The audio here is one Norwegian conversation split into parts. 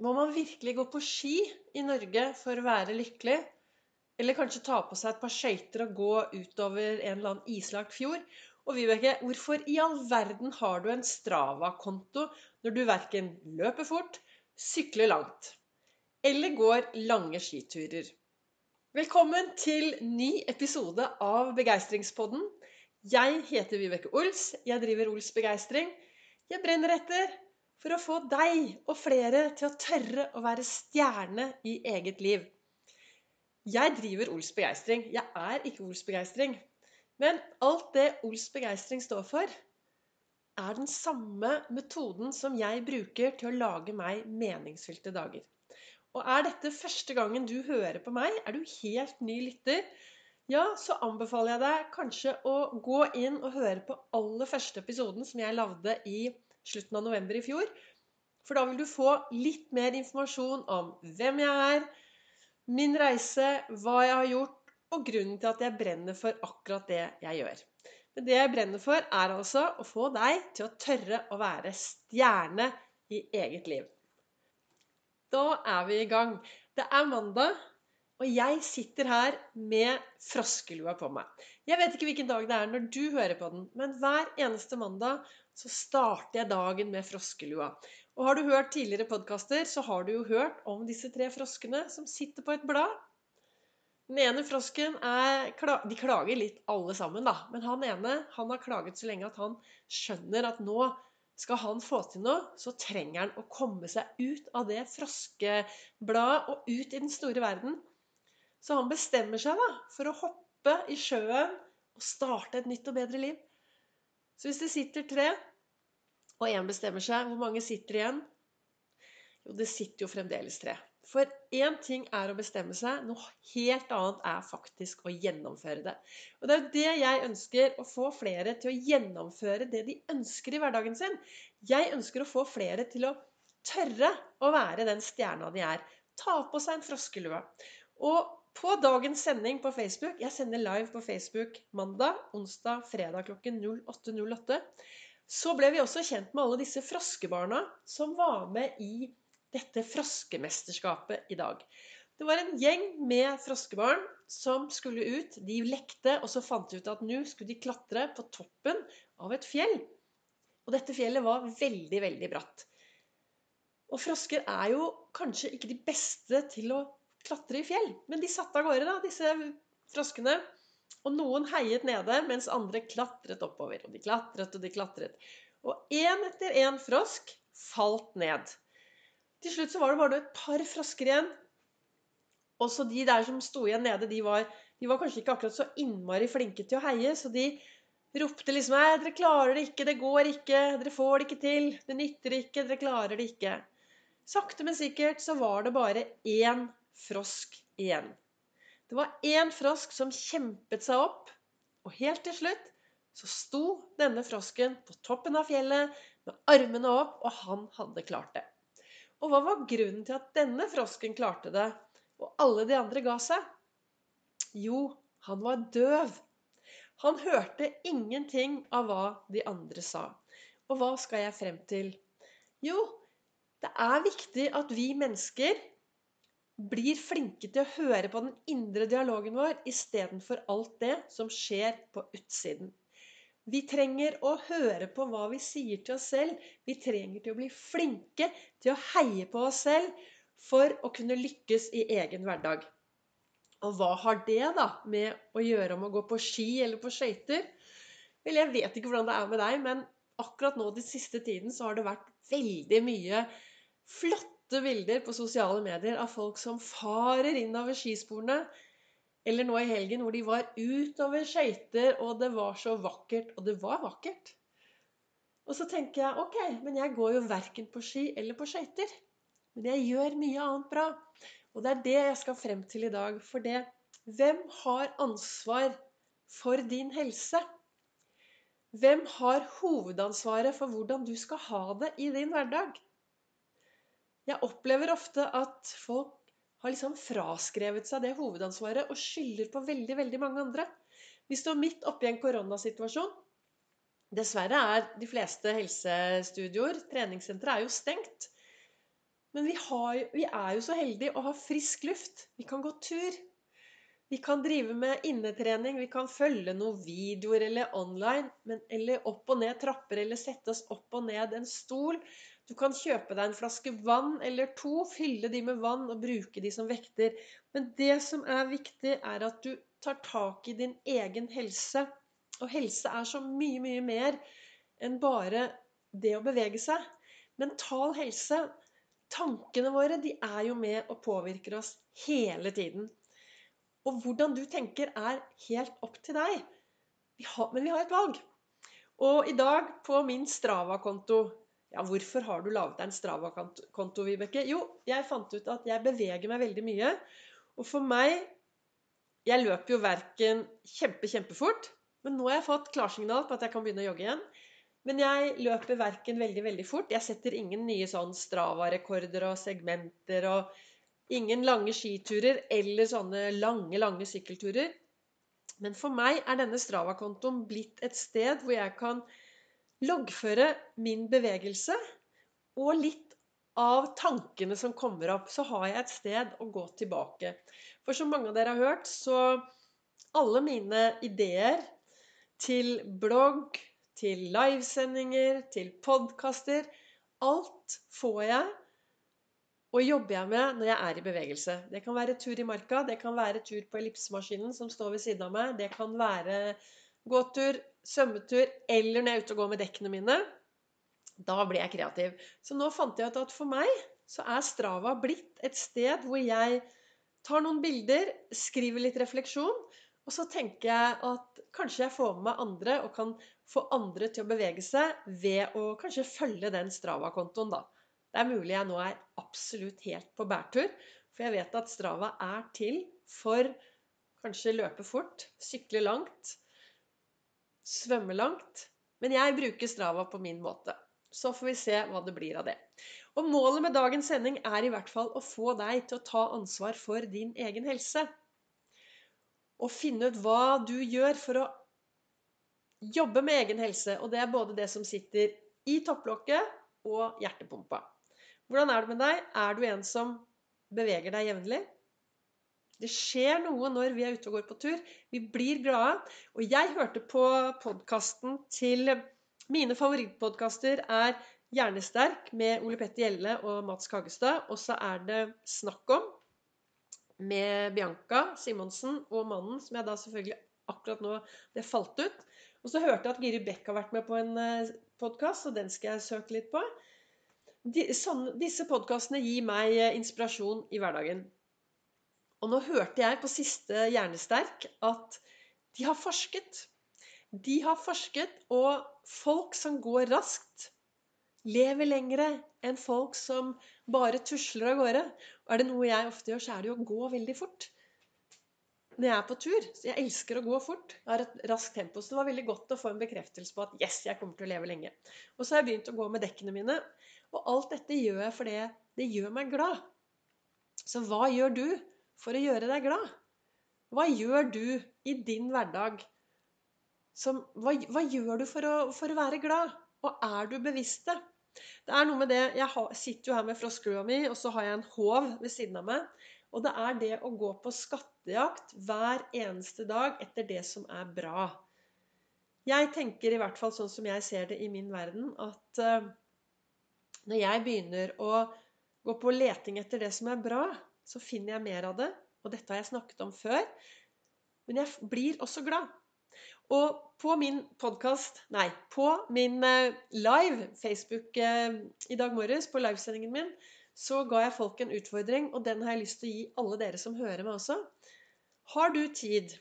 Må man virkelig gå på ski i Norge for å være lykkelig? Eller kanskje ta på seg et par skøyter og gå utover en eller annen islagt fjord? Og Vibeke, hvorfor i all verden har du en Strava-konto når du verken løper fort, sykler langt eller går lange skiturer? Velkommen til ny episode av Begeistringspodden. Jeg heter Vibeke Ols. Jeg driver Ols Begeistring. Jeg brenner etter for å få deg og flere til å tørre å være stjerne i eget liv. Jeg driver Ols Begeistring. Jeg er ikke Ols Begeistring. Men alt det Ols Begeistring står for, er den samme metoden som jeg bruker til å lage meg meningsfylte dager. Og er dette første gangen du hører på meg, er du helt ny lytter, ja, så anbefaler jeg deg kanskje å gå inn og høre på aller første episoden som jeg lagde i slutten av november i fjor. For da vil du få litt mer informasjon om hvem jeg er, min reise, hva jeg har gjort, og grunnen til at jeg brenner for akkurat det jeg gjør. Men det jeg brenner for, er altså å få deg til å tørre å være stjerne i eget liv. Da er vi i gang. Det er mandag, og jeg sitter her med froskelua på meg. Jeg vet ikke hvilken dag det er når du hører på den, men hver eneste mandag så starter jeg dagen med froskelua. Og har du hørt tidligere podkaster, så har du jo hørt om disse tre froskene som sitter på et blad. Den ene frosken er De klager litt alle sammen, da. Men han ene han har klaget så lenge at han skjønner at nå skal han få til noe, så trenger han å komme seg ut av det froskebladet og ut i den store verden. Så han bestemmer seg da for å hoppe i sjøen og starte et nytt og bedre liv. Så hvis det sitter tre, og én bestemmer seg, hvor mange sitter igjen? Jo, det sitter jo fremdeles tre. For én ting er å bestemme seg, noe helt annet er faktisk å gjennomføre det. Og det er jo det jeg ønsker, å få flere til å gjennomføre det de ønsker i hverdagen sin. Jeg ønsker å få flere til å tørre å være den stjerna de er. Ta på seg en froskelue. Og på dagens sending på Facebook Jeg sender live på Facebook mandag, onsdag, fredag klokken 08.08. Så ble vi også kjent med alle disse froskebarna som var med i dette froskemesterskapet i dag. Det var en gjeng med froskebarn som skulle ut. De lekte, og så fant de ut at nå skulle de klatre på toppen av et fjell. Og dette fjellet var veldig, veldig bratt. Og frosker er jo kanskje ikke de beste til å klatre i fjell. Men de satte av gårde, da, disse froskene. Og noen heiet nede, mens andre klatret oppover. Og de klatret og de klatret. Og én etter én frosk falt ned. Til slutt så var det bare et par frosker igjen. Også de der som sto igjen nede, de var, de var kanskje ikke akkurat så innmari flinke til å heie, så de ropte liksom Nei, dere klarer det ikke, det går ikke, dere får det ikke til, det nytter ikke, dere klarer det ikke. Sakte, men sikkert så var det bare én frosk igjen. Det var én frosk som kjempet seg opp, og helt til slutt så sto denne frosken på toppen av fjellet med armene opp, og han hadde klart det. Og hva var grunnen til at denne frosken klarte det, og alle de andre ga seg? Jo, han var døv. Han hørte ingenting av hva de andre sa. Og hva skal jeg frem til? Jo, det er viktig at vi mennesker blir flinke til å høre på den indre dialogen vår istedenfor alt det som skjer på utsiden. Vi trenger å høre på hva vi sier til oss selv. Vi trenger til å bli flinke til å heie på oss selv for å kunne lykkes i egen hverdag. Og hva har det da med å gjøre om å gå på ski eller på skøyter? Vel, jeg vet ikke hvordan det er med deg, men akkurat nå den siste tiden så har det vært veldig mye flott flotte bilder på sosiale medier av folk som farer innover skisporene. Eller nå i helgen hvor de var utover skøyter, og det var så vakkert. Og det var vakkert. Og så tenker jeg ok, men jeg går jo verken på ski eller på skøyter. Men jeg gjør mye annet bra. Og det er det jeg skal frem til i dag. For det Hvem har ansvar for din helse? Hvem har hovedansvaret for hvordan du skal ha det i din hverdag? Jeg opplever ofte at folk har liksom fraskrevet seg det hovedansvaret og skylder på veldig, veldig mange andre. Vi står midt oppi en koronasituasjon. Dessverre er de fleste helsestudioer, treningssentre, er jo stengt. Men vi, har, vi er jo så heldige å ha frisk luft. Vi kan gå tur. Vi kan drive med innetrening, vi kan følge noen videoer eller online, men, eller opp og ned trapper, eller sette oss opp og ned en stol. Du kan kjøpe deg en flaske vann eller to, fylle de med vann og bruke de som vekter. Men det som er viktig, er at du tar tak i din egen helse. Og helse er så mye, mye mer enn bare det å bevege seg. Mental helse Tankene våre de er jo med og påvirker oss hele tiden. Og hvordan du tenker, er helt opp til deg. Vi har, men vi har et valg. Og i dag på min Strava-konto Ja, hvorfor har du laget deg en Strava-konto, Vibeke? Jo, jeg fant ut at jeg beveger meg veldig mye. Og for meg Jeg løper jo verken kjempe, kjempefort, men nå har jeg fått klarsignal på at jeg kan begynne å jogge igjen. Men jeg løper verken veldig veldig fort. Jeg setter ingen nye sånn Strava-rekorder og segmenter og ingen lange skiturer eller sånne lange, lange sykkelturer. Men for meg er denne Strava-kontoen blitt et sted hvor jeg kan loggføre min bevegelse og litt av tankene som kommer opp. Så har jeg et sted å gå tilbake. For som mange av dere har hørt, så alle mine ideer til blogg, til livesendinger, til podkaster. Alt får jeg og jobber jeg med når jeg er i bevegelse. Det kan være tur i marka, det kan være tur på ellipsemaskinen som står ved siden av meg, det kan være gåtur, svømmetur eller når jeg er ute og går med dekkene mine. Da blir jeg kreativ. Så nå fant jeg ut at for meg så er Strava blitt et sted hvor jeg tar noen bilder, skriver litt refleksjon, og så tenker jeg at kanskje jeg får med meg andre og kan få andre til å bevege seg ved å kanskje følge den Strava-kontoen, da. Det er mulig jeg nå er absolutt helt på bærtur, for jeg vet at Strava er til for kanskje løpe fort, sykle langt, svømme langt. Men jeg bruker Strava på min måte. Så får vi se hva det blir av det. Og målet med dagens sending er i hvert fall å få deg til å ta ansvar for din egen helse og finne ut hva du gjør for å jobbe med egen helse. Og det er både det som sitter i topplokket og hjertepumpa. Hvordan er det med deg? Er du en som beveger deg jevnlig? Det skjer noe når vi er ute og går på tur. Vi blir glade. Og jeg hørte på podkasten til Mine favorittpodkaster er Hjernesterk med Ole Petter Gjelle og Mats Kagestad. Og så er det Snakk om med Bianca Simonsen og mannen, som jeg da selvfølgelig akkurat nå Det falt ut. Og så hørte jeg at Giri Bekk har vært med på en eh, podkast, og den skal jeg søke litt på. De, sånne, disse podkastene gir meg eh, inspirasjon i hverdagen. Og nå hørte jeg på siste Hjernesterk at de har forsket. De har forsket, og folk som går raskt, lever lengre enn folk som bare tusler av gårde. Og er det noe jeg ofte gjør, så er det jo å gå veldig fort. Når jeg er på tur. Så jeg elsker å gå fort. Jeg har et raskt tempo. Så det var veldig godt å få en bekreftelse på at yes, jeg kommer til å leve lenge. Og så har jeg begynt å gå med dekkene mine. Og alt dette gjør jeg fordi det gjør meg glad. Så hva gjør du for å gjøre deg glad? Hva gjør du i din hverdag? Som, hva, hva, gjør du for å, for å være glad? Og er du bevisst det? Det er noe med det Jeg har, sitter jo her med froskelua mi, og så har jeg en håv ved siden av meg. Og det er det å gå på skattejakt hver eneste dag etter det som er bra. Jeg tenker i hvert fall sånn som jeg ser det i min verden, at uh, når jeg begynner å gå på leting etter det som er bra, så finner jeg mer av det. Og dette har jeg snakket om før. Men jeg blir også glad. Og på min podkast Nei, på min eh, live Facebook eh, i dag morges, på livesendingen min, så ga jeg folk en utfordring, og den har jeg lyst til å gi alle dere som hører meg også. Har du tid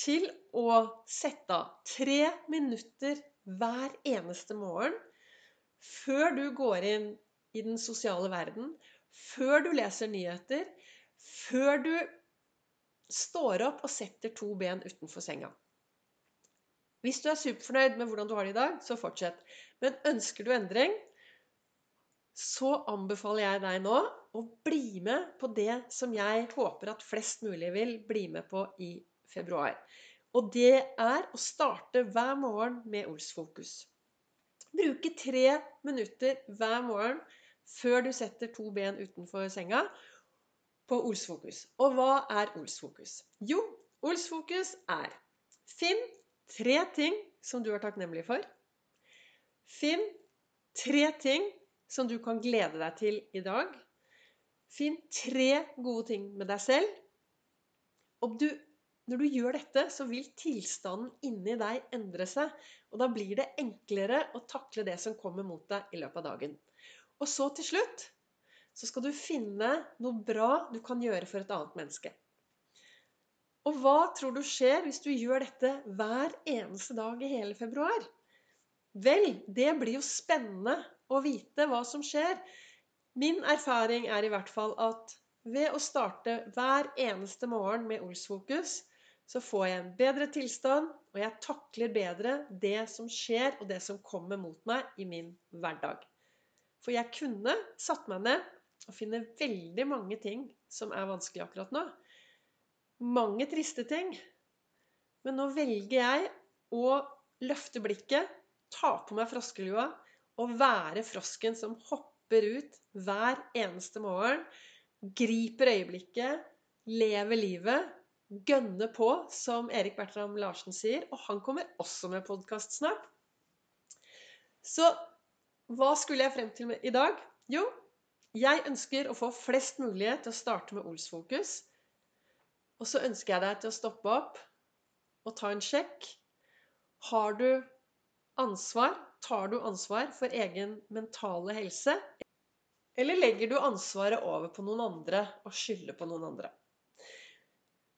til å sette av tre minutter hver eneste morgen før du går inn i den sosiale verden, før du leser nyheter, før du står opp og setter to ben utenfor senga? Hvis du er superfornøyd med hvordan du har det i dag, så fortsett. Men ønsker du endring, så anbefaler jeg deg nå å bli med på det som jeg håper at flest mulig vil bli med på i februar. Og det er å starte hver morgen med Ols-fokus. Bruke tre minutter hver morgen før du setter to ben utenfor senga, på Olsfokus. Og hva er Olsfokus? Jo, Olsfokus er Finn tre ting som du er takknemlig for. Finn tre ting som du kan glede deg til i dag. Finn tre gode ting med deg selv. Du, når du gjør dette, så vil tilstanden inni deg endre seg. Og da blir det enklere å takle det som kommer mot deg i løpet av dagen. Og så til slutt så skal du finne noe bra du kan gjøre for et annet menneske. Og hva tror du skjer hvis du gjør dette hver eneste dag i hele februar? Vel, det blir jo spennende å vite hva som skjer. Min erfaring er i hvert fall at ved å starte hver eneste morgen med Olsfokus, så får jeg en bedre tilstand, og jeg takler bedre det som skjer, og det som kommer mot meg i min hverdag. For jeg kunne satt meg ned og finner veldig mange ting som er vanskelig akkurat nå. Mange triste ting. Men nå velger jeg å løfte blikket, ta på meg froskelua og være frosken som hopper ut hver eneste morgen, griper øyeblikket, lever livet, gønner på, som Erik Bertram Larsen sier. Og han kommer også med podkast snart. Så hva skulle jeg frem til i dag? Jo, jeg ønsker å få flest mulig til å starte med Olsfokus. Og så ønsker jeg deg til å stoppe opp og ta en sjekk. Har du ansvar? Tar du ansvar for egen mentale helse? Eller legger du ansvaret over på noen andre og skylder på noen andre?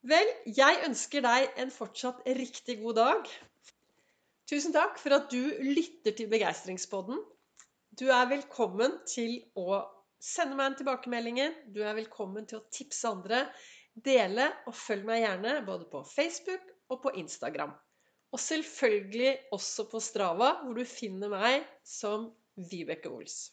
Vel, jeg ønsker deg en fortsatt riktig god dag. Tusen takk for at du lytter til Begeistringspodden. Du er velkommen til å sende meg en tilbakemelding. Du er velkommen til å tipse andre. Dele og følg meg gjerne både på Facebook og på Instagram. Og selvfølgelig også på Strava, hvor du finner meg som Vibeke Ols.